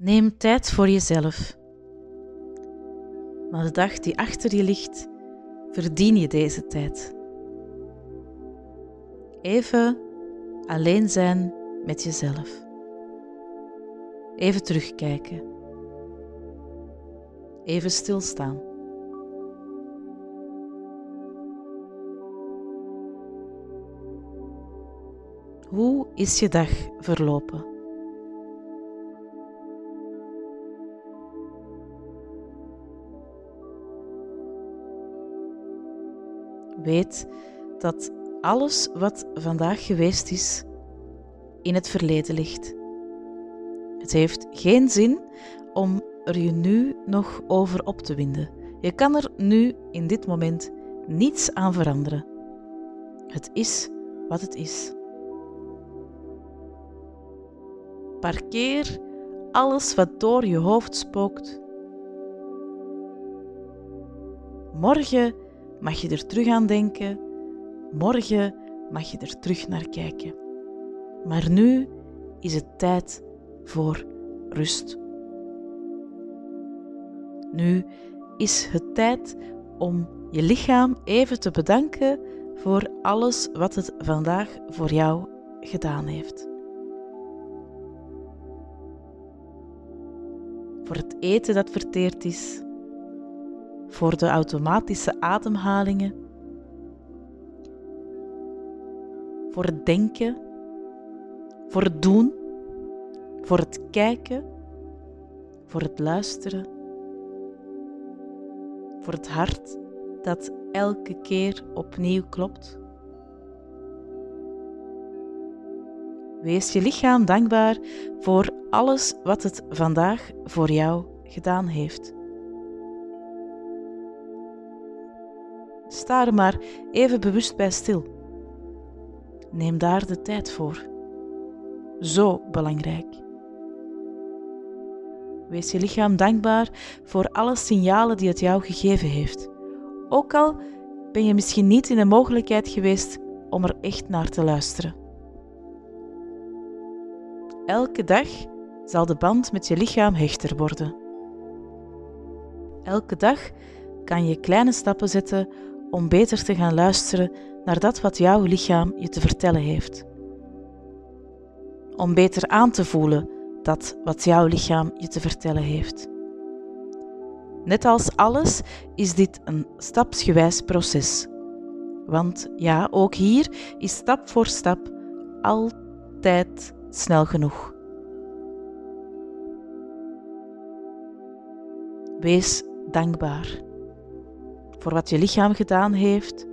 Neem tijd voor jezelf. Maar de dag die achter je ligt, verdien je deze tijd. Even alleen zijn met jezelf. Even terugkijken. Even stilstaan. Hoe is je dag verlopen? Weet dat alles wat vandaag geweest is, in het verleden ligt. Het heeft geen zin om er je nu nog over op te winden. Je kan er nu in dit moment niets aan veranderen. Het is wat het is. Parkeer alles wat door je hoofd spookt. Morgen mag je er terug aan denken. Morgen mag je er terug naar kijken. Maar nu is het tijd voor rust. Nu is het tijd om je lichaam even te bedanken voor alles wat het vandaag voor jou gedaan heeft. Voor het eten dat verteerd is, voor de automatische ademhalingen, voor het denken, voor het doen, voor het kijken, voor het luisteren, voor het hart dat elke keer opnieuw klopt. Wees je lichaam dankbaar voor alles wat het vandaag voor jou gedaan heeft. Sta er maar even bewust bij stil. Neem daar de tijd voor. Zo belangrijk. Wees je lichaam dankbaar voor alle signalen die het jou gegeven heeft. Ook al ben je misschien niet in de mogelijkheid geweest om er echt naar te luisteren. Elke dag zal de band met je lichaam hechter worden. Elke dag kan je kleine stappen zetten om beter te gaan luisteren naar dat wat jouw lichaam je te vertellen heeft. Om beter aan te voelen dat wat jouw lichaam je te vertellen heeft. Net als alles is dit een stapsgewijs proces. Want ja, ook hier is stap voor stap altijd snel genoeg. Wees dankbaar voor wat je lichaam gedaan heeft,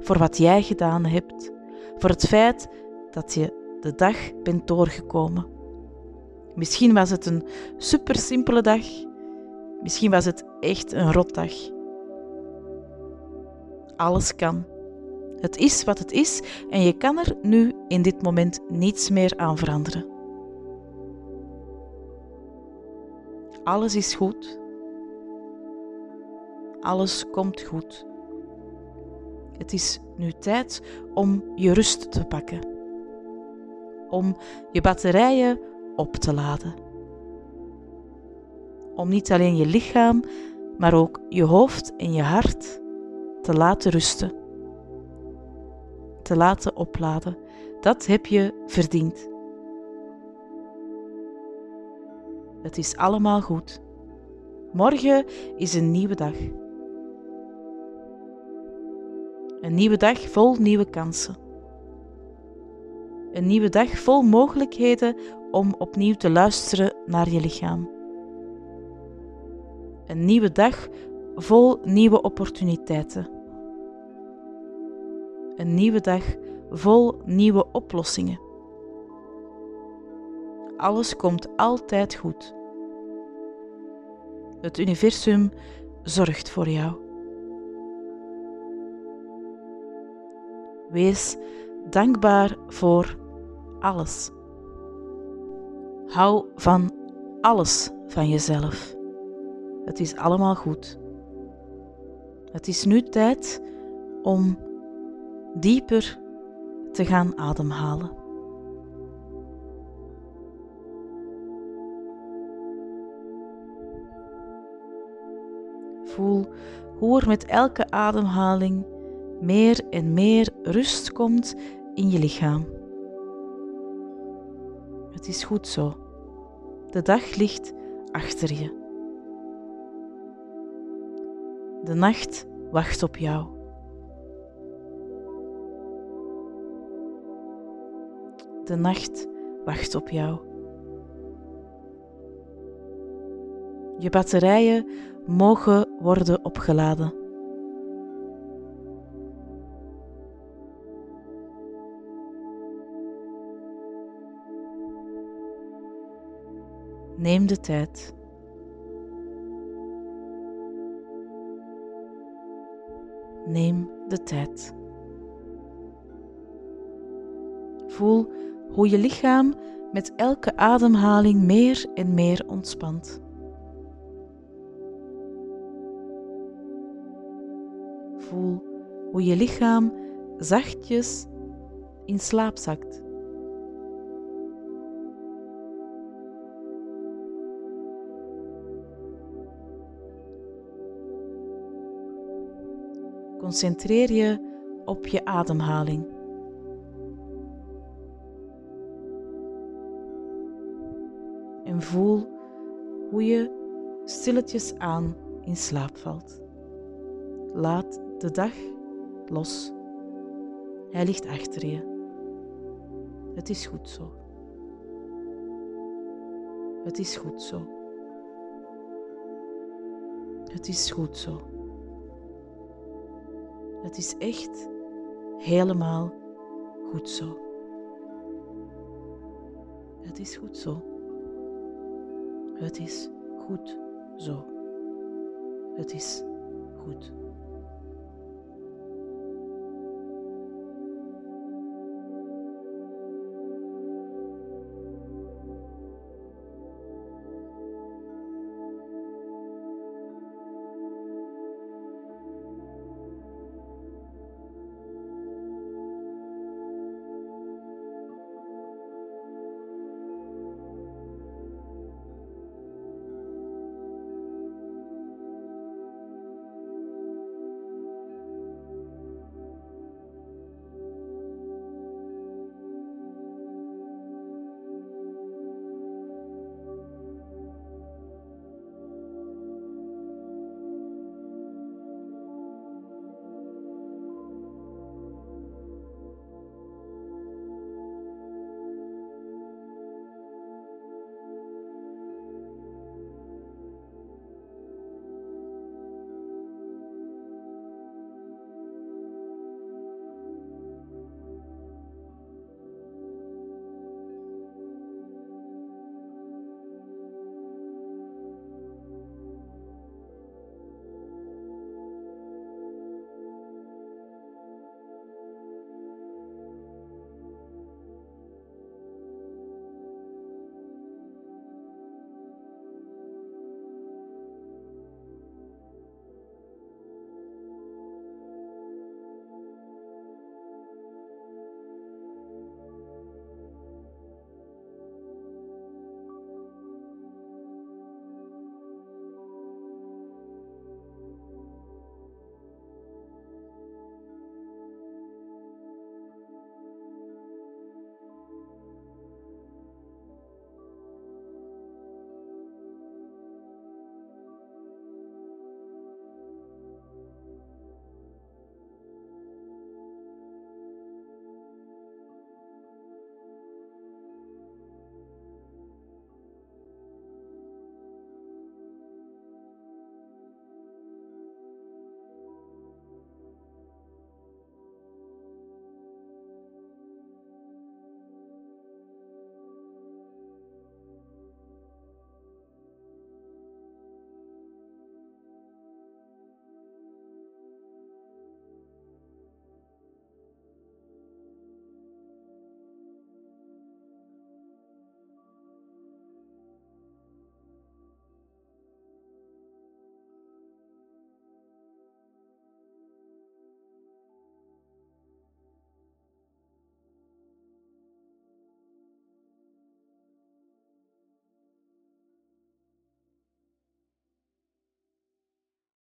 voor wat jij gedaan hebt, voor het feit dat je de dag bent doorgekomen. Misschien was het een super simpele dag, misschien was het echt een rotdag. Alles kan. Het is wat het is en je kan er nu in dit moment niets meer aan veranderen. Alles is goed. Alles komt goed. Het is nu tijd om je rust te pakken. Om je batterijen op te laden. Om niet alleen je lichaam, maar ook je hoofd en je hart te laten rusten. Te laten opladen. Dat heb je verdiend. Het is allemaal goed. Morgen is een nieuwe dag. Een nieuwe dag vol nieuwe kansen. Een nieuwe dag vol mogelijkheden om opnieuw te luisteren naar je lichaam. Een nieuwe dag vol nieuwe opportuniteiten. Een nieuwe dag vol nieuwe oplossingen. Alles komt altijd goed. Het universum zorgt voor jou. Wees dankbaar voor alles. Hou van alles van jezelf. Het is allemaal goed. Het is nu tijd om dieper te gaan ademhalen. Voel hoe er met elke ademhaling meer en meer rust komt in je lichaam. Het is goed zo. De dag ligt achter je. De nacht wacht op jou. De nacht wacht op jou. Je batterijen mogen worden opgeladen. Neem de tijd. Neem de tijd. Voel hoe je lichaam met elke ademhaling meer en meer ontspant. Voel hoe je lichaam zachtjes in slaap zakt. Concentreer je op je ademhaling. En voel hoe je stilletjes aan in slaap valt. Laat de dag los. Hij ligt achter je. Het is goed zo. Het is goed zo. Het is goed zo. Het is echt helemaal goed zo. Het is goed zo. Het is goed zo. Het is goed